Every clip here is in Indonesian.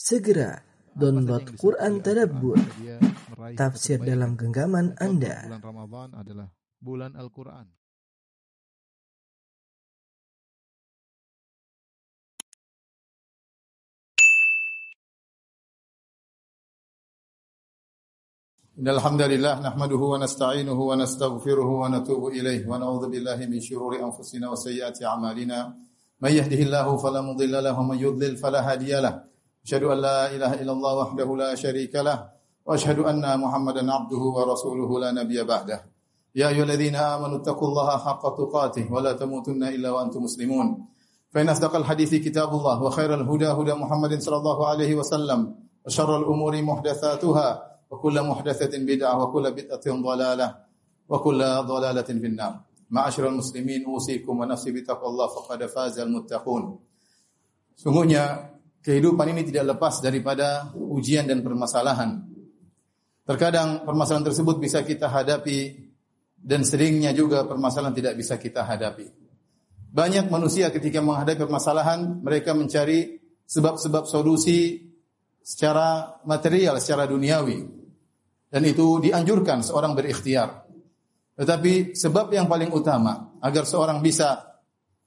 Segera download Quran Tadabbur, Dia meraih tafsir kebaikan. dalam genggaman Contoh Anda. Bulan Ramadan adalah bulan Al-Quran. إن الحمد لله نحمده ونستعينه ونستغفره ونتوب إليه ونعوذ بالله من شرور أنفسنا وسيئات أعمالنا من يهده الله فلا مضل له ومن يضلل فلا هادي له أشهد أن لا إله إلا الله وحده لا شريك له وأشهد أن محمدا عبده ورسوله لا نبي بعده. يا أيها الذين آمنوا اتقوا الله حق تقاته ولا تموتن إلا وأنتم مسلمون. فإن أصدق الحديث كتاب الله وخير الهدى هدى محمد صلى الله عليه وسلم وشر الأمور محدثاتها وكل محدثة بدعة وكل بدعة ضلالة وكل ضلالة في النار. معاشر المسلمين أوصيكم ونفسي بتقوى الله فقد فاز المتقون. Sungguhnya kehidupan ini tidak lepas daripada ujian dan permasalahan. Terkadang permasalahan tersebut bisa kita hadapi dan seringnya juga permasalahan tidak bisa kita hadapi. Banyak manusia ketika menghadapi permasalahan, mereka mencari sebab-sebab solusi secara material, secara duniawi. Dan itu dianjurkan seorang berikhtiar. Tetapi sebab yang paling utama agar seorang bisa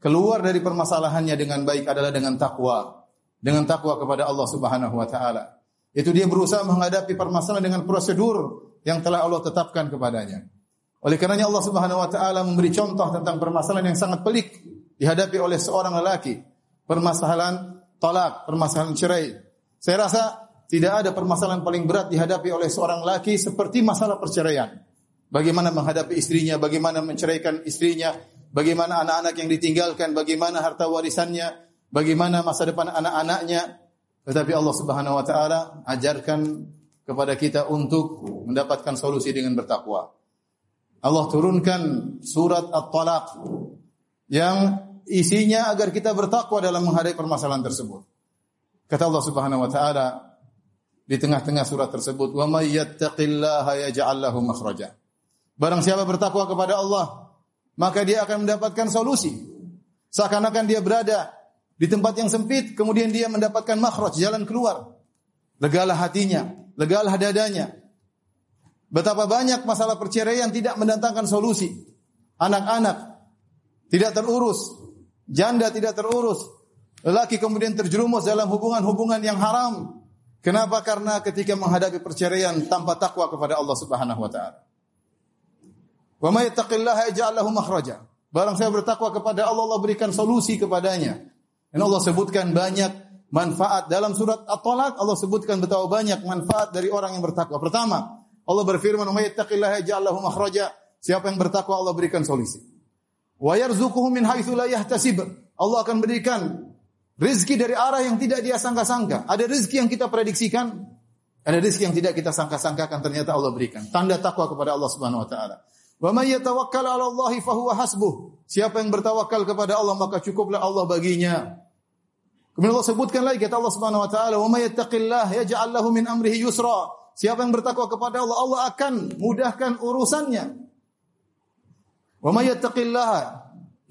keluar dari permasalahannya dengan baik adalah dengan takwa. Dengan takwa kepada Allah Subhanahu wa taala. Itu dia berusaha menghadapi permasalahan dengan prosedur yang telah Allah tetapkan kepadanya. Oleh karenanya Allah Subhanahu wa taala memberi contoh tentang permasalahan yang sangat pelik dihadapi oleh seorang lelaki. Permasalahan talak, permasalahan cerai. Saya rasa tidak ada permasalahan paling berat dihadapi oleh seorang laki seperti masalah perceraian. Bagaimana menghadapi istrinya, bagaimana menceraikan istrinya, bagaimana anak-anak yang ditinggalkan, bagaimana harta warisannya, bagaimana masa depan anak-anaknya. Tetapi Allah Subhanahu wa taala ajarkan kepada kita untuk mendapatkan solusi dengan bertakwa. Allah turunkan surat At-Talaq yang isinya agar kita bertakwa dalam menghadapi permasalahan tersebut. Kata Allah Subhanahu wa taala di tengah-tengah surat tersebut, "Wa may yattaqillaha yaj'al lahu makhraja." Barang siapa bertakwa kepada Allah, maka dia akan mendapatkan solusi. Seakan-akan dia berada di tempat yang sempit, kemudian dia mendapatkan makhraj, jalan keluar. Legalah hatinya, legalah dadanya. Betapa banyak masalah perceraian tidak mendatangkan solusi. Anak-anak tidak terurus, janda tidak terurus, lelaki kemudian terjerumus dalam hubungan-hubungan yang haram. Kenapa? Karena ketika menghadapi perceraian tanpa takwa kepada Allah Subhanahu wa taala. Wa may yattaqillaha yaj'al lahu makhraja. Barang saya bertakwa kepada Allah, Allah berikan solusi kepadanya. Dan Allah sebutkan banyak manfaat dalam surat At-Talaq Allah sebutkan betapa banyak manfaat dari orang yang bertakwa. Pertama, Allah berfirman, "Wa makhraja." Siapa yang bertakwa Allah berikan solusi. Wa yarzuquhu min. Allah akan berikan rezeki dari arah yang tidak dia sangka-sangka. Ada rezeki yang kita prediksikan, ada rezeki yang tidak kita sangka-sangkakan ternyata Allah berikan. Tanda takwa kepada Allah Subhanahu wa taala. Wa may yatawakkal 'ala Allah fa huwa hasbuh. Siapa yang bertawakal kepada Allah maka cukuplah Allah baginya. Kemudian Allah sebutkan lagi kata Allah Subhanahu wa taala, "Wa may yattaqillah yaj'al lahu min amrihi yusra." Siapa yang bertakwa kepada Allah, Allah akan mudahkan urusannya. Wa may yattaqillaha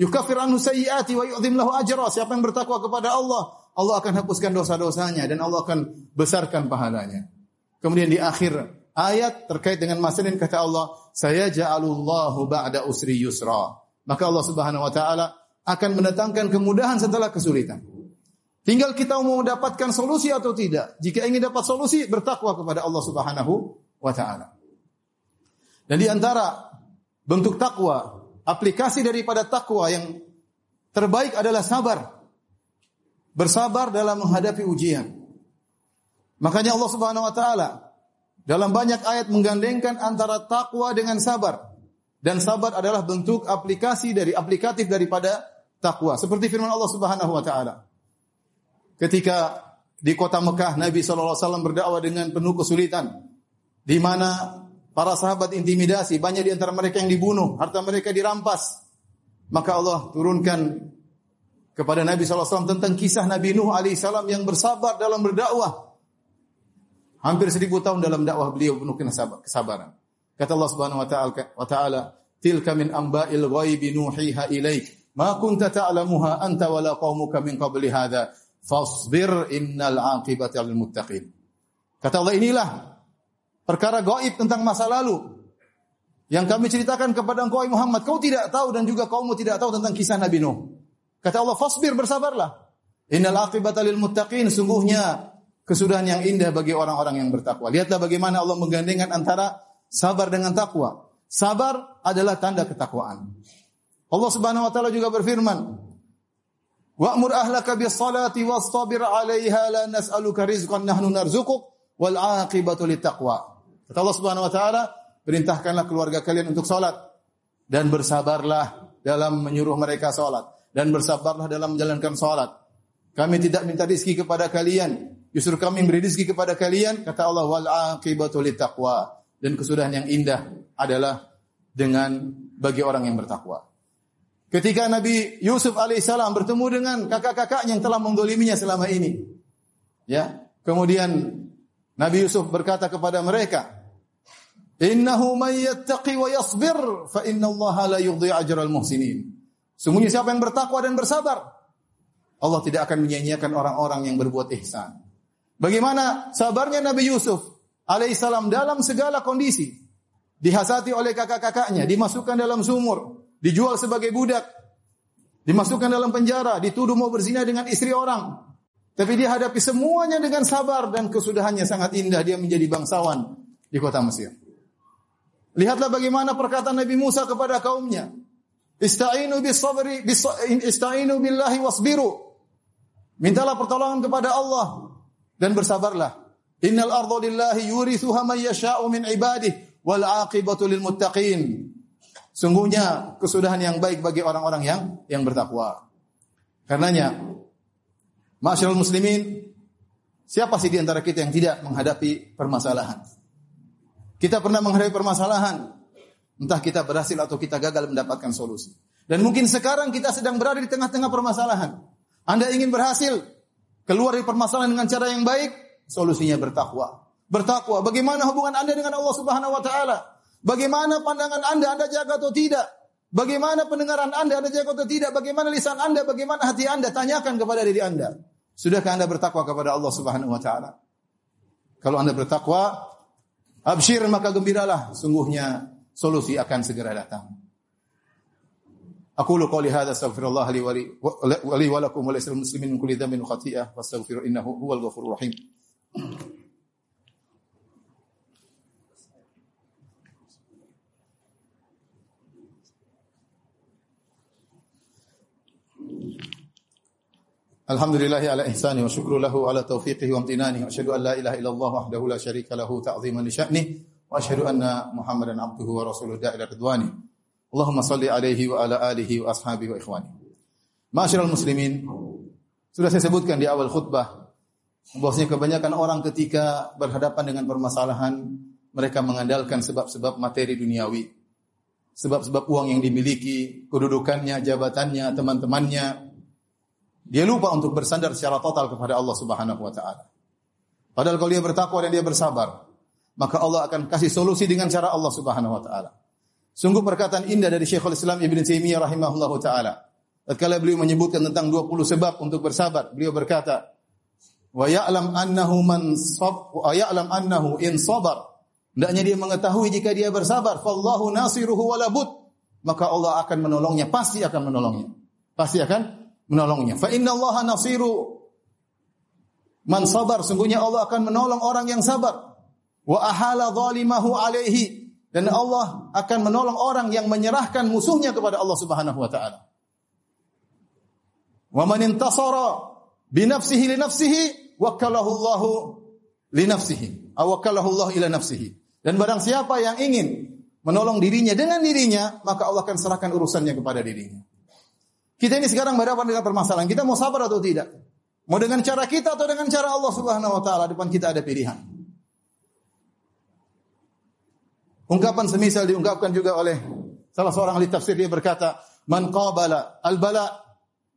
yukaffir anhu sayyiati wa yu'dhim lahu ajra. Siapa yang bertakwa kepada Allah, Allah akan hapuskan dosa-dosanya dan Allah akan besarkan pahalanya. Kemudian di akhir ayat terkait dengan masalah kata Allah, "Saya ja'alullahu ba'da usri yusra." Maka Allah Subhanahu wa taala akan mendatangkan kemudahan setelah kesulitan. Tinggal kita mau mendapatkan solusi atau tidak. Jika ingin dapat solusi, bertakwa kepada Allah Subhanahu wa taala. Dan di antara bentuk takwa, aplikasi daripada takwa yang terbaik adalah sabar. Bersabar dalam menghadapi ujian. Makanya Allah Subhanahu wa taala dalam banyak ayat menggandengkan antara takwa dengan sabar. Dan sabar adalah bentuk aplikasi dari aplikatif daripada takwa. Seperti firman Allah Subhanahu wa taala. Ketika di kota Mekah Nabi SAW berdakwah dengan penuh kesulitan. Di mana para sahabat intimidasi, banyak di antara mereka yang dibunuh, harta mereka dirampas. Maka Allah turunkan kepada Nabi SAW tentang kisah Nabi Nuh alaihissalam yang bersabar dalam berdakwah. Hampir seribu tahun dalam dakwah beliau penuh kesabaran. Kata Allah Subhanahu wa taala "Tilka min amba'il ghaibi nuhiha ilaik, ma kunta ta'lamuha anta wala qaumuka min qabli hadha." Fasbir innal aqibata lil muttaqin. Kata Allah inilah perkara gaib tentang masa lalu yang kami ceritakan kepada engkau Muhammad. Kau tidak tahu dan juga kaummu tidak tahu tentang kisah Nabi Nuh. Kata Allah, fasbir bersabarlah. Innal aqibata lil muttaqin. Sungguhnya kesudahan yang indah bagi orang-orang yang bertakwa. Lihatlah bagaimana Allah menggandengkan antara sabar dengan takwa. Sabar adalah tanda ketakwaan. Allah Subhanahu wa taala juga berfirman, "Wa'mur ahlaka bis salati wastabir 'alaiha la nas'aluka rizqan nahnu narzuquk wal 'aqibatu taqwa." Kata Allah Subhanahu wa taala, perintahkanlah keluarga kalian untuk salat dan bersabarlah dalam menyuruh mereka salat dan bersabarlah dalam menjalankan salat. Kami tidak minta rezeki kepada kalian, justru kami beri rezeki kepada kalian, kata Allah wal 'aqibatu taqwa. Dan kesudahan yang indah adalah dengan bagi orang yang bertakwa. Ketika Nabi Yusuf alaihissalam bertemu dengan kakak-kakaknya yang telah mendoliminya selama ini. Ya, kemudian Nabi Yusuf berkata kepada mereka, Innahu man yattaqi wa yasbir fa inna Allah la yudhi ajral muhsinin. Sungguhnya siapa yang bertakwa dan bersabar, Allah tidak akan menyia-nyiakan orang-orang yang berbuat ihsan. Bagaimana sabarnya Nabi Yusuf alaihissalam dalam segala kondisi. Dihasati oleh kakak-kakaknya, dimasukkan dalam sumur, dijual sebagai budak, dimasukkan dalam penjara, dituduh mau berzina dengan istri orang. Tapi dia hadapi semuanya dengan sabar dan kesudahannya sangat indah. Dia menjadi bangsawan di kota Mesir. Lihatlah bagaimana perkataan Nabi Musa kepada kaumnya. Ista'inu bis ista'inu billahi wasbiru. Mintalah pertolongan kepada Allah dan bersabarlah. Innal arda lillahi yurithuha man yasha'u min ibadihi wal 'aqibatu lil muttaqin. Sungguhnya kesudahan yang baik bagi orang-orang yang yang bertakwa. Karenanya, masyarakat muslimin, siapa sih di antara kita yang tidak menghadapi permasalahan? Kita pernah menghadapi permasalahan, entah kita berhasil atau kita gagal mendapatkan solusi. Dan mungkin sekarang kita sedang berada di tengah-tengah permasalahan. Anda ingin berhasil keluar dari permasalahan dengan cara yang baik, solusinya bertakwa. Bertakwa. Bagaimana hubungan Anda dengan Allah Subhanahu wa taala? Bagaimana pandangan Anda, Anda jaga atau tidak? Bagaimana pendengaran Anda, Anda jaga atau tidak? Bagaimana lisan Anda, bagaimana hati Anda? Tanyakan kepada diri Anda. Sudahkah Anda bertakwa kepada Allah Subhanahu wa taala? Kalau Anda bertakwa, absyir maka gembiralah, sungguhnya solusi akan segera datang. Aku lu qouli hadza astaghfirullah li wa li wa lakum wa muslimin min kulli dhanbin wa khati'ah wastaghfiru innahu Alhamdulillahi ala ihsani wa syukru lahu ala taufiqihi wa amtinani wa asyhadu an la ilaha illallah wahdahu la syarika lahu ta'ziman li sya'ni wa asyhadu anna Muhammadan abduhu wa rasuluhu da'ila ridwani. Allahumma salli alaihi wa ala alihi wa ashabihi wa ikhwani. Ma'asyiral muslimin, sudah saya sebutkan di awal khutbah bahwasanya kebanyakan orang ketika berhadapan dengan permasalahan mereka mengandalkan sebab-sebab materi duniawi. Sebab-sebab uang yang dimiliki, kedudukannya, jabatannya, teman-temannya, dia lupa untuk bersandar secara total kepada Allah Subhanahu wa taala. Padahal kalau dia bertakwa dan dia bersabar, maka Allah akan kasih solusi dengan cara Allah Subhanahu wa taala. Sungguh perkataan indah dari Syekhul Islam Ibn Taimiyah rahimahullahu taala. Tatkala beliau menyebutkan tentang 20 sebab untuk bersabar, beliau berkata, "Wa ya'lam annahu man sab wa ya'lam annahu in sabar." Hendaknya dia mengetahui jika dia bersabar, fallahu nasiruhu walabut, maka Allah akan menolongnya, pasti akan menolongnya. Pasti akan menolongnya. Fa inna Allah nasiru man sabar. Sungguhnya Allah akan menolong orang yang sabar. Wa ahala zalimahu alaihi. Dan Allah akan menolong orang yang menyerahkan musuhnya kepada Allah Subhanahu wa taala. Wa man intasara bi nafsihi li nafsihi wakalahu Allah li nafsihi. Allah ila nafsihi. Dan barang siapa yang ingin menolong dirinya dengan dirinya, maka Allah akan serahkan urusannya kepada dirinya. Kita ini sekarang berhadapan dengan permasalahan. Kita mau sabar atau tidak? Mau dengan cara kita atau dengan cara Allah Subhanahu wa taala? Depan kita ada pilihan. Ungkapan semisal diungkapkan juga oleh salah seorang ahli tafsir dia berkata, "Man qabala al-bala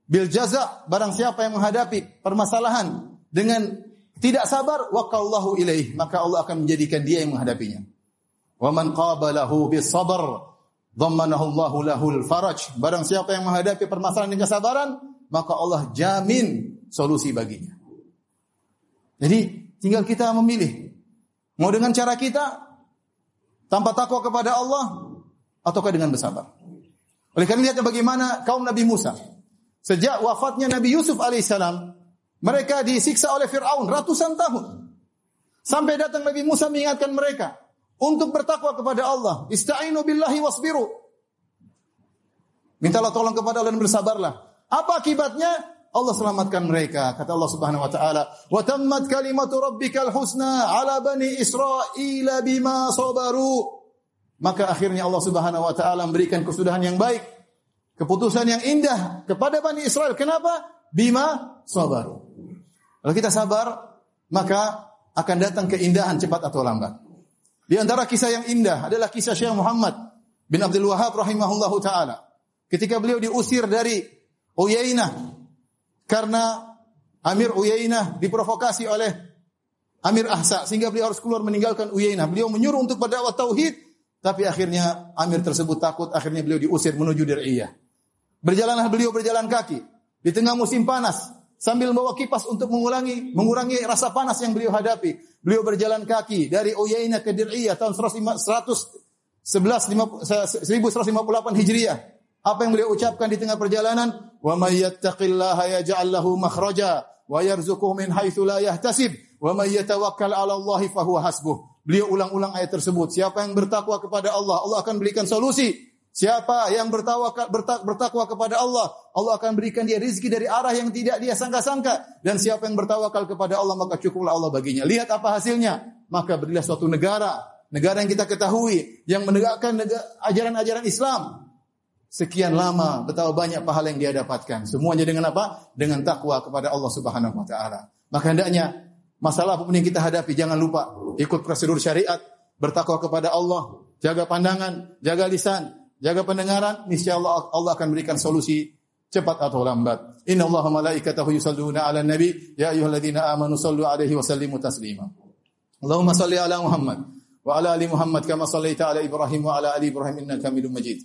bil jaza, barang siapa yang menghadapi permasalahan dengan tidak sabar, waqallahu ilaih, maka Allah akan menjadikan dia yang menghadapinya. Wa man qabalahu bis sabr, dhammanahu Allahu lahul faraj. Barang siapa yang menghadapi permasalahan dengan kesabaran, maka Allah jamin solusi baginya. Jadi tinggal kita memilih. Mau dengan cara kita tanpa takwa kepada Allah ataukah dengan bersabar. Oleh karena lihat bagaimana kaum Nabi Musa. Sejak wafatnya Nabi Yusuf alaihissalam, mereka disiksa oleh Fir'aun ratusan tahun. Sampai datang Nabi Musa mengingatkan mereka untuk bertakwa kepada Allah. Ista'inu billahi wasbiru. Mintalah tolong kepada Allah dan bersabarlah. Apa akibatnya? Allah selamatkan mereka. Kata Allah Subhanahu wa taala, "Wa tammat kalimatu rabbikal husna 'ala bani Israil bima sabaru." Maka akhirnya Allah Subhanahu wa taala memberikan kesudahan yang baik, keputusan yang indah kepada Bani Israel. Kenapa? Bima sabaru. Kalau kita sabar, maka akan datang keindahan cepat atau lambat. Di antara kisah yang indah adalah kisah Syekh Muhammad bin Abdul Wahab rahimahullahu taala. Ketika beliau diusir dari Uyainah karena Amir Uyainah diprovokasi oleh Amir Ahsa sehingga beliau harus keluar meninggalkan Uyainah. Beliau menyuruh untuk berdakwah tauhid tapi akhirnya Amir tersebut takut, akhirnya beliau diusir menuju Dir'iyah. Berjalanlah beliau berjalan kaki di tengah musim panas sambil membawa kipas untuk mengurangi mengurangi rasa panas yang beliau hadapi. Beliau berjalan kaki dari Uyainah ke Dir'iyah tahun 1158 Hijriah. Apa yang beliau ucapkan di tengah perjalanan? Wa may yattaqillaha yaj'al lahu makhraja wa yarzuquhu min haitsu la yahtasib wa may yatawakkal 'ala Allah fa huwa hasbuh. Beliau ulang-ulang ayat tersebut. Siapa yang bertakwa kepada Allah, Allah akan berikan solusi. Siapa yang bertakwa, bertakwa kepada Allah, Allah akan berikan dia rizki dari arah yang tidak dia sangka-sangka. Dan siapa yang bertawakal kepada Allah, maka cukuplah Allah baginya. Lihat apa hasilnya. Maka berilah suatu negara, negara yang kita ketahui, yang menegakkan ajaran-ajaran Islam. Sekian lama, betapa banyak pahala yang dia dapatkan. Semuanya dengan apa? Dengan takwa kepada Allah Subhanahu wa taala. Maka hendaknya Masalah apa pun yang kita hadapi, jangan lupa ikut prosedur syariat, bertakwa kepada Allah, jaga pandangan, jaga lisan, jaga pendengaran, niscaya Allah Allah akan berikan solusi cepat atau lambat. Inna Allah malaikatahu yusalluna ala nabi ya ayyuhalladzina amanu sallu alaihi wa sallimu taslima. Allahumma salli ala Muhammad wa ala ali Muhammad kama sallaita ala Ibrahim wa ala ali Ibrahim inna Hamidum Majid.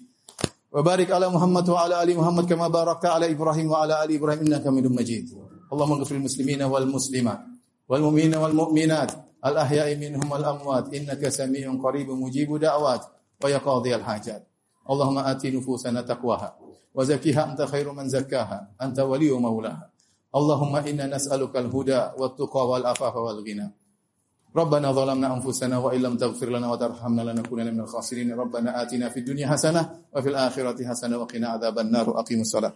Wa barik ala Muhammad wa ala ali Muhammad kama barakta ala Ibrahim wa ala ali Ibrahim inna Hamidum Majid. Allahumma ighfir lil muslimina wal muslimat wal mu'minina wal mu'minat al ahya'i minhum wal amwat innaka samii'un qaribun mujibud da'wat wa yaqdi al hajat. اللهم آت نفوسنا تقواها وزكها أنت خير من زكاها أنت ولي مولاها. اللهم إنا نسألك الهدى والتقى والعفاف والغنى. ربنا ظلمنا أنفسنا وإن لم تغفر لنا وترحمنا لنكونن من الخاسرين. ربنا آتنا في الدنيا حسنة وفي الآخرة حسنة وقنا عذاب النار. أقيم الصلاة.